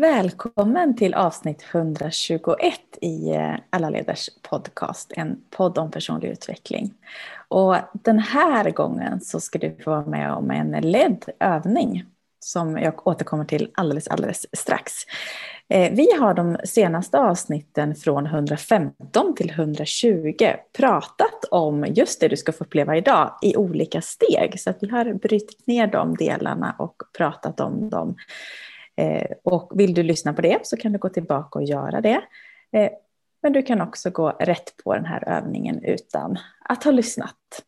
Välkommen till avsnitt 121 i eh, Alla leders podcast, en podd om personlig utveckling. Och den här gången så ska du få vara med om en ledd övning som jag återkommer till alldeles, alldeles strax. Eh, vi har de senaste avsnitten från 115 till 120 pratat om just det du ska få uppleva idag i olika steg. Så att vi har brutit ner de delarna och pratat om dem Eh, och vill du lyssna på det så kan du gå tillbaka och göra det. Eh, men du kan också gå rätt på den här övningen utan att ha lyssnat.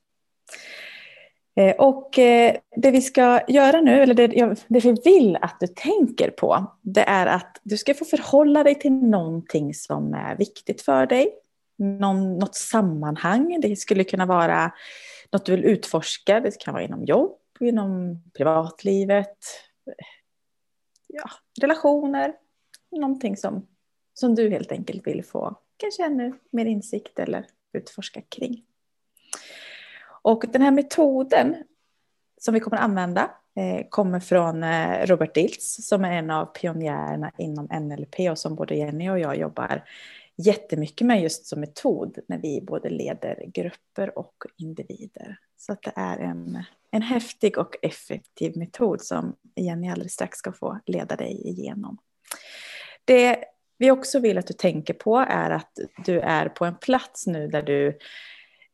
Eh, och eh, det vi ska göra nu, eller det, det vi vill att du tänker på, det är att du ska få förhålla dig till någonting som är viktigt för dig. Någon, något sammanhang, det skulle kunna vara något du vill utforska, det kan vara inom jobb, inom privatlivet, ja, relationer, någonting som, som du helt enkelt vill få kanske ännu mer insikt eller utforska kring. Och den här metoden som vi kommer att använda eh, kommer från eh, Robert Diltz som är en av pionjärerna inom NLP och som både Jenny och jag jobbar jättemycket med just som metod när vi både leder grupper och individer. Så att det är en, en häftig och effektiv metod som Jenny alldeles strax ska få leda dig igenom. Det vi också vill att du tänker på är att du är på en plats nu där du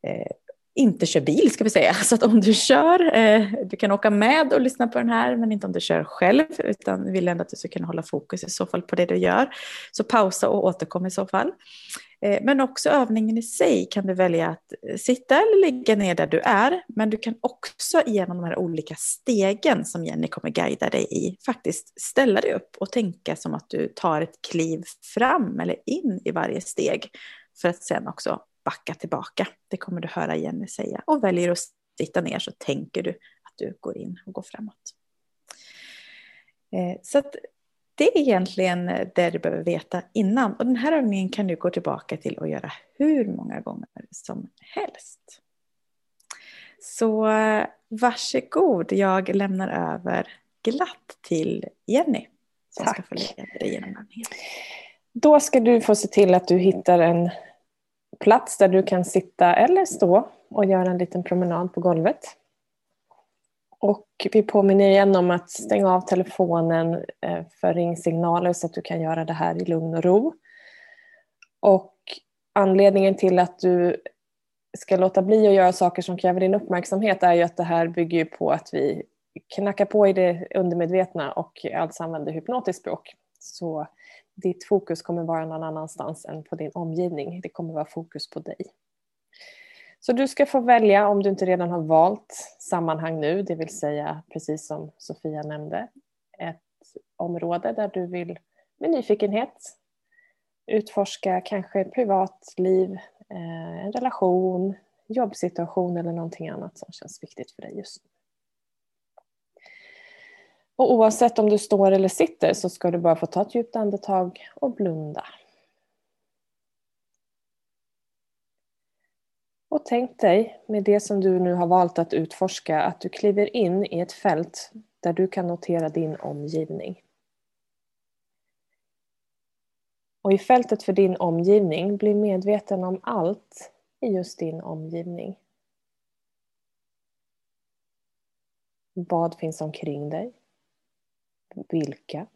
eh, inte kör bil ska vi säga. Så att om du kör, eh, du kan åka med och lyssna på den här men inte om du kör själv utan vill ändå att du ska kunna hålla fokus i så fall på det du gör. Så pausa och återkom i så fall. Eh, men också övningen i sig kan du välja att eh, sitta eller ligga ner där du är. Men du kan också genom de här olika stegen som Jenny kommer guida dig i faktiskt ställa dig upp och tänka som att du tar ett kliv fram eller in i varje steg. För att sen också backa tillbaka. Det kommer du höra Jenny säga. Och väljer du att sitta ner så tänker du att du går in och går framåt. Eh, så att det är egentligen det du behöver veta innan. Och den här övningen kan du gå tillbaka till och göra hur många gånger som helst. Så varsågod, jag lämnar över glatt till Jenny. Som Tack. ska få leda dig genom övningen. Då ska du få se till att du hittar en plats där du kan sitta eller stå och göra en liten promenad på golvet. Och vi påminner igen om att stänga av telefonen eh, för ringsignaler så att du kan göra det här i lugn och ro. Och anledningen till att du ska låta bli att göra saker som kräver din uppmärksamhet är ju att det här bygger på att vi knackar på i det undermedvetna och alltså använder hypnotiskt språk. Så ditt fokus kommer vara någon annanstans än på din omgivning. Det kommer vara fokus på dig. Så du ska få välja, om du inte redan har valt sammanhang nu, det vill säga precis som Sofia nämnde, ett område där du vill med nyfikenhet utforska kanske privatliv, eh, en relation, jobbsituation eller någonting annat som känns viktigt för dig just nu. Och oavsett om du står eller sitter så ska du bara få ta ett djupt andetag och blunda. Och tänk dig med det som du nu har valt att utforska att du kliver in i ett fält där du kan notera din omgivning. Och i fältet för din omgivning, bli medveten om allt i just din omgivning. Vad finns omkring dig? Vilka?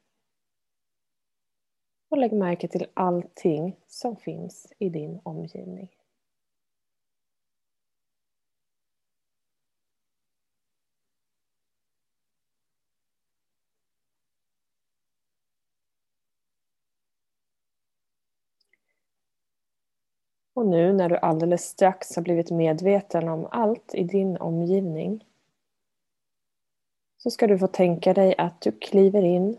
Och lägg märke till allting som finns i din omgivning. Och nu när du alldeles strax har blivit medveten om allt i din omgivning så ska du få tänka dig att du kliver in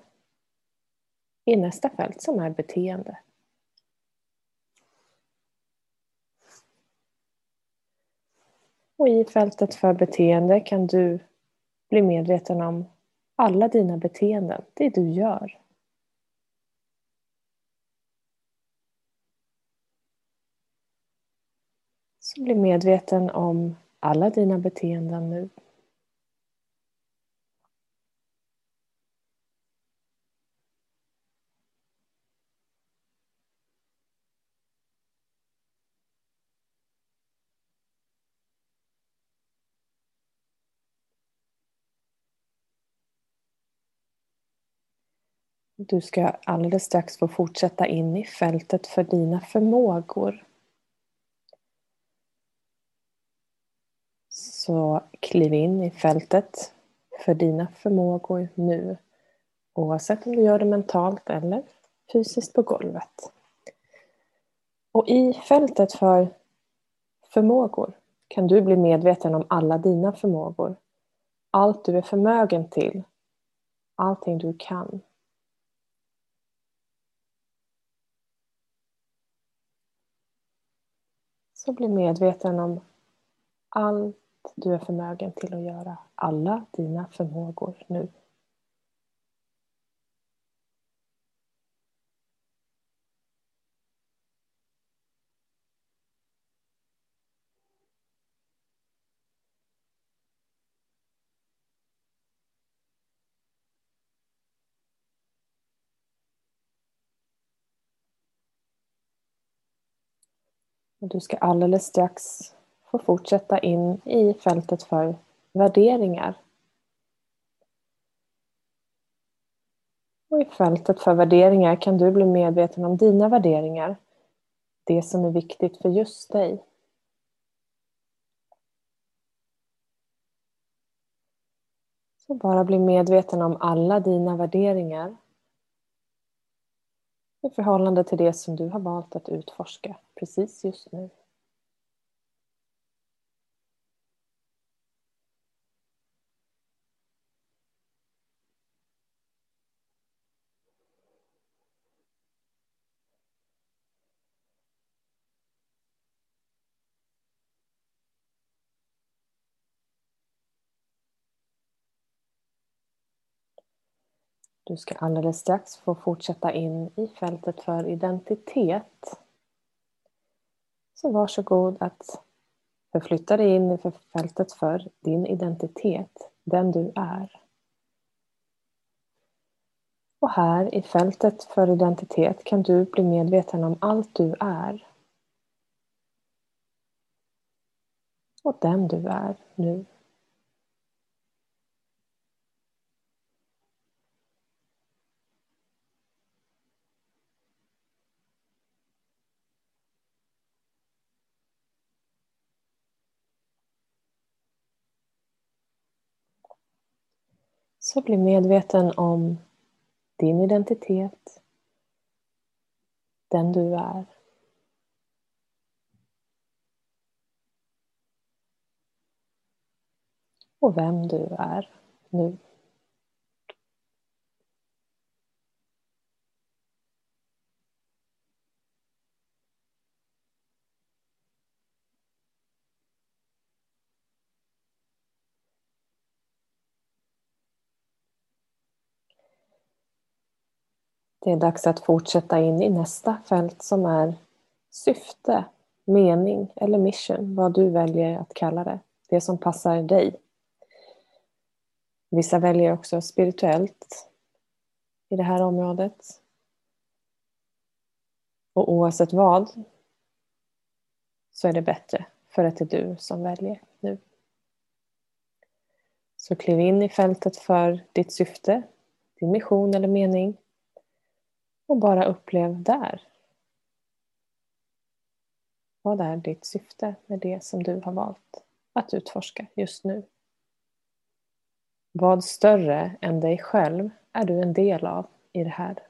i nästa fält som är beteende. Och i fältet för beteende kan du bli medveten om alla dina beteenden, det du gör. Bli medveten om alla dina beteenden nu. Du ska alldeles strax få fortsätta in i fältet för dina förmågor. Så kliv in i fältet för dina förmågor nu. Oavsett om du gör det mentalt eller fysiskt på golvet. Och i fältet för förmågor kan du bli medveten om alla dina förmågor. Allt du är förmögen till. Allting du kan. Så bli medveten om du är förmögen till att göra. Alla dina förmågor nu. Du ska alldeles strax få fortsätta in i fältet för värderingar. Och i fältet för värderingar kan du bli medveten om dina värderingar. Det som är viktigt för just dig. Så bara bli medveten om alla dina värderingar i förhållande till det som du har valt att utforska precis just nu. Du ska alldeles strax få fortsätta in i fältet för identitet. Så varsågod att förflytta dig in i fältet för din identitet, den du är. Och här i fältet för identitet kan du bli medveten om allt du är. Och den du är nu. Så bli medveten om din identitet, den du är. Och vem du är nu. Det är dags att fortsätta in i nästa fält som är syfte, mening eller mission, vad du väljer att kalla det. Det som passar dig. Vissa väljer också spirituellt i det här området. Och oavsett vad så är det bättre för att det är du som väljer nu. Så kliv in i fältet för ditt syfte, din mission eller mening och bara upplev där. Vad är ditt syfte med det som du har valt att utforska just nu? Vad större än dig själv är du en del av i det här?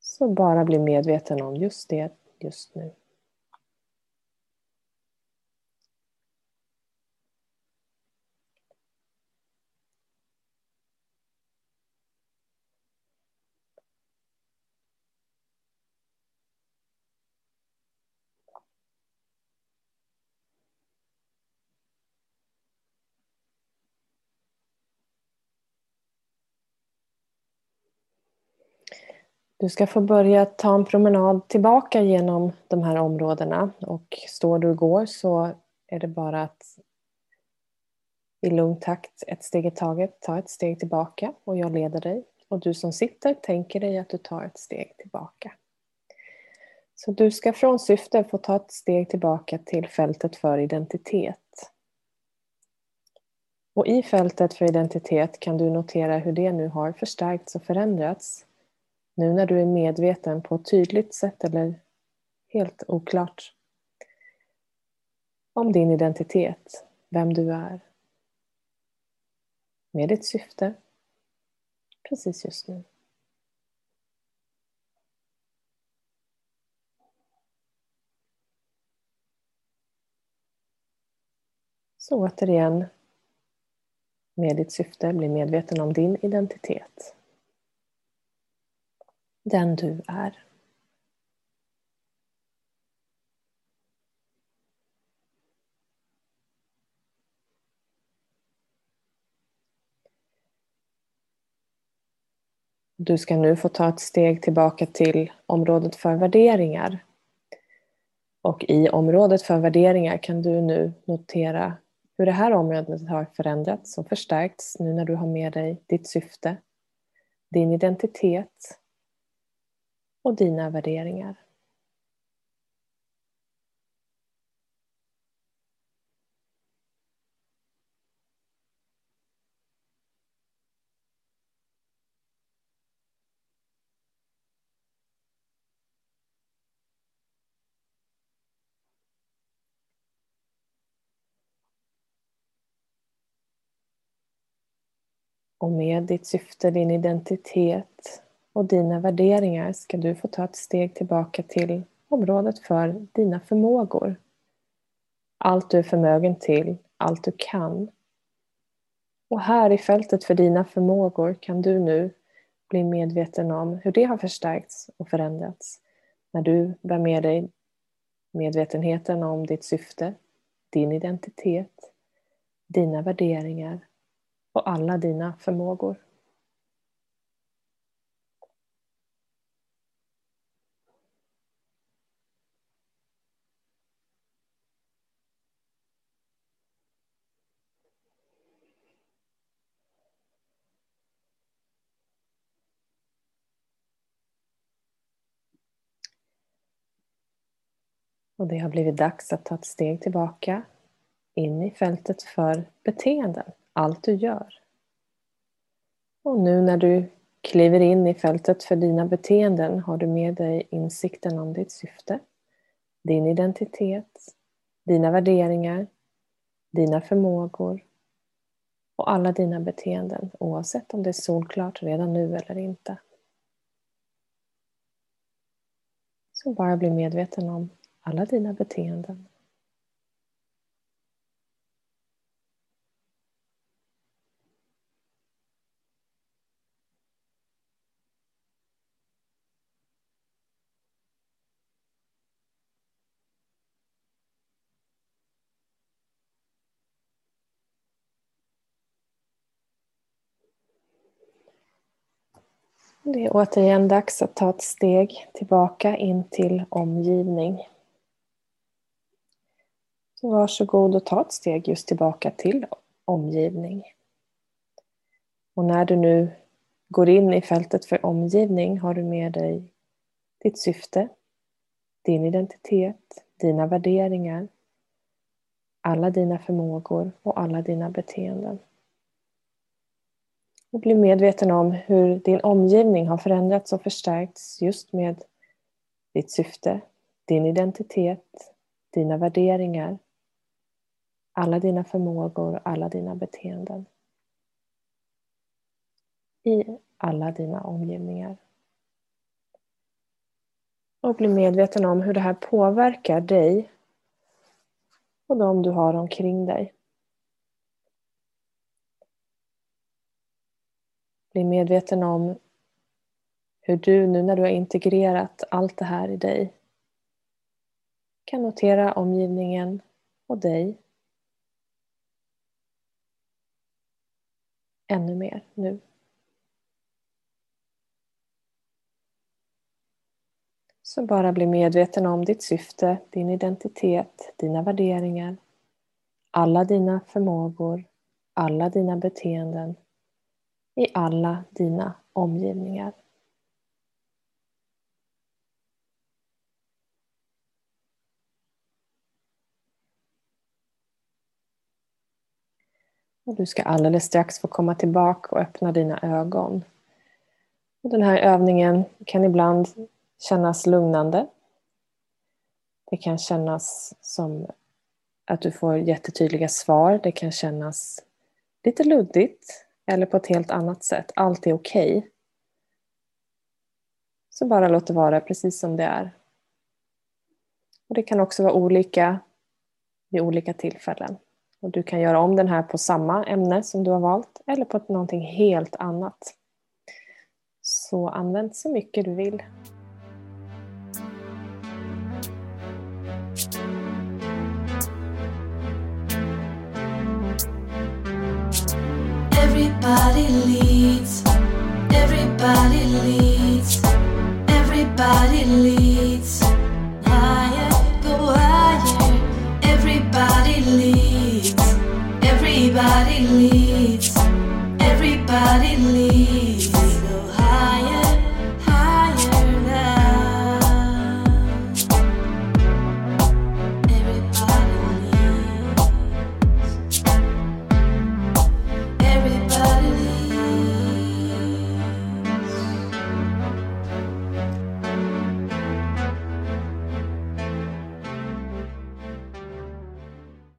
Så bara bli medveten om just det just nu. Du ska få börja ta en promenad tillbaka genom de här områdena och står du och går så är det bara att i lugn takt, ett steg i taget, ta ett steg tillbaka och jag leder dig. Och du som sitter tänker dig att du tar ett steg tillbaka. Så du ska från syfte få ta ett steg tillbaka till fältet för identitet. Och i fältet för identitet kan du notera hur det nu har förstärkts och förändrats. Nu när du är medveten på ett tydligt sätt eller helt oklart om din identitet, vem du är. Med ditt syfte precis just nu. Så återigen, med ditt syfte, bli medveten om din identitet. Den du är. Du ska nu få ta ett steg tillbaka till området för värderingar. Och i området för värderingar kan du nu notera hur det här området har förändrats och förstärkts nu när du har med dig ditt syfte, din identitet och dina värderingar. Och med ditt syfte, din identitet och dina värderingar ska du få ta ett steg tillbaka till området för dina förmågor. Allt du är förmögen till, allt du kan. Och här i fältet för dina förmågor kan du nu bli medveten om hur det har förstärkts och förändrats när du bär med dig medvetenheten om ditt syfte, din identitet, dina värderingar och alla dina förmågor. Och det har blivit dags att ta ett steg tillbaka in i fältet för beteenden allt du gör. Och nu när du kliver in i fältet för dina beteenden har du med dig insikten om ditt syfte, din identitet, dina värderingar, dina förmågor och alla dina beteenden oavsett om det är solklart redan nu eller inte. Så bara bli medveten om alla dina beteenden. Det är återigen dags att ta ett steg tillbaka in till omgivning. Så varsågod och ta ett steg just tillbaka till omgivning. Och när du nu går in i fältet för omgivning har du med dig ditt syfte, din identitet, dina värderingar, alla dina förmågor och alla dina beteenden. Och bli medveten om hur din omgivning har förändrats och förstärkts just med ditt syfte, din identitet, dina värderingar, alla dina förmågor, alla dina beteenden. I alla dina omgivningar. Och bli medveten om hur det här påverkar dig och de du har omkring dig. Bli medveten om hur du nu när du har integrerat allt det här i dig kan notera omgivningen och dig ännu mer nu. Så bara bli medveten om ditt syfte, din identitet, dina värderingar, alla dina förmågor, alla dina beteenden i alla dina omgivningar. Och du ska alldeles strax få komma tillbaka och öppna dina ögon. Och den här övningen kan ibland kännas lugnande. Det kan kännas som att du får jättetydliga svar. Det kan kännas lite luddigt eller på ett helt annat sätt. Allt är okej. Okay. Så bara låt det vara precis som det är. Och Det kan också vara olika vid olika tillfällen. Och Du kan göra om den här på samma ämne som du har valt eller på någonting helt annat. Så använd så mycket du vill. Everybody leads, everybody leads, everybody leads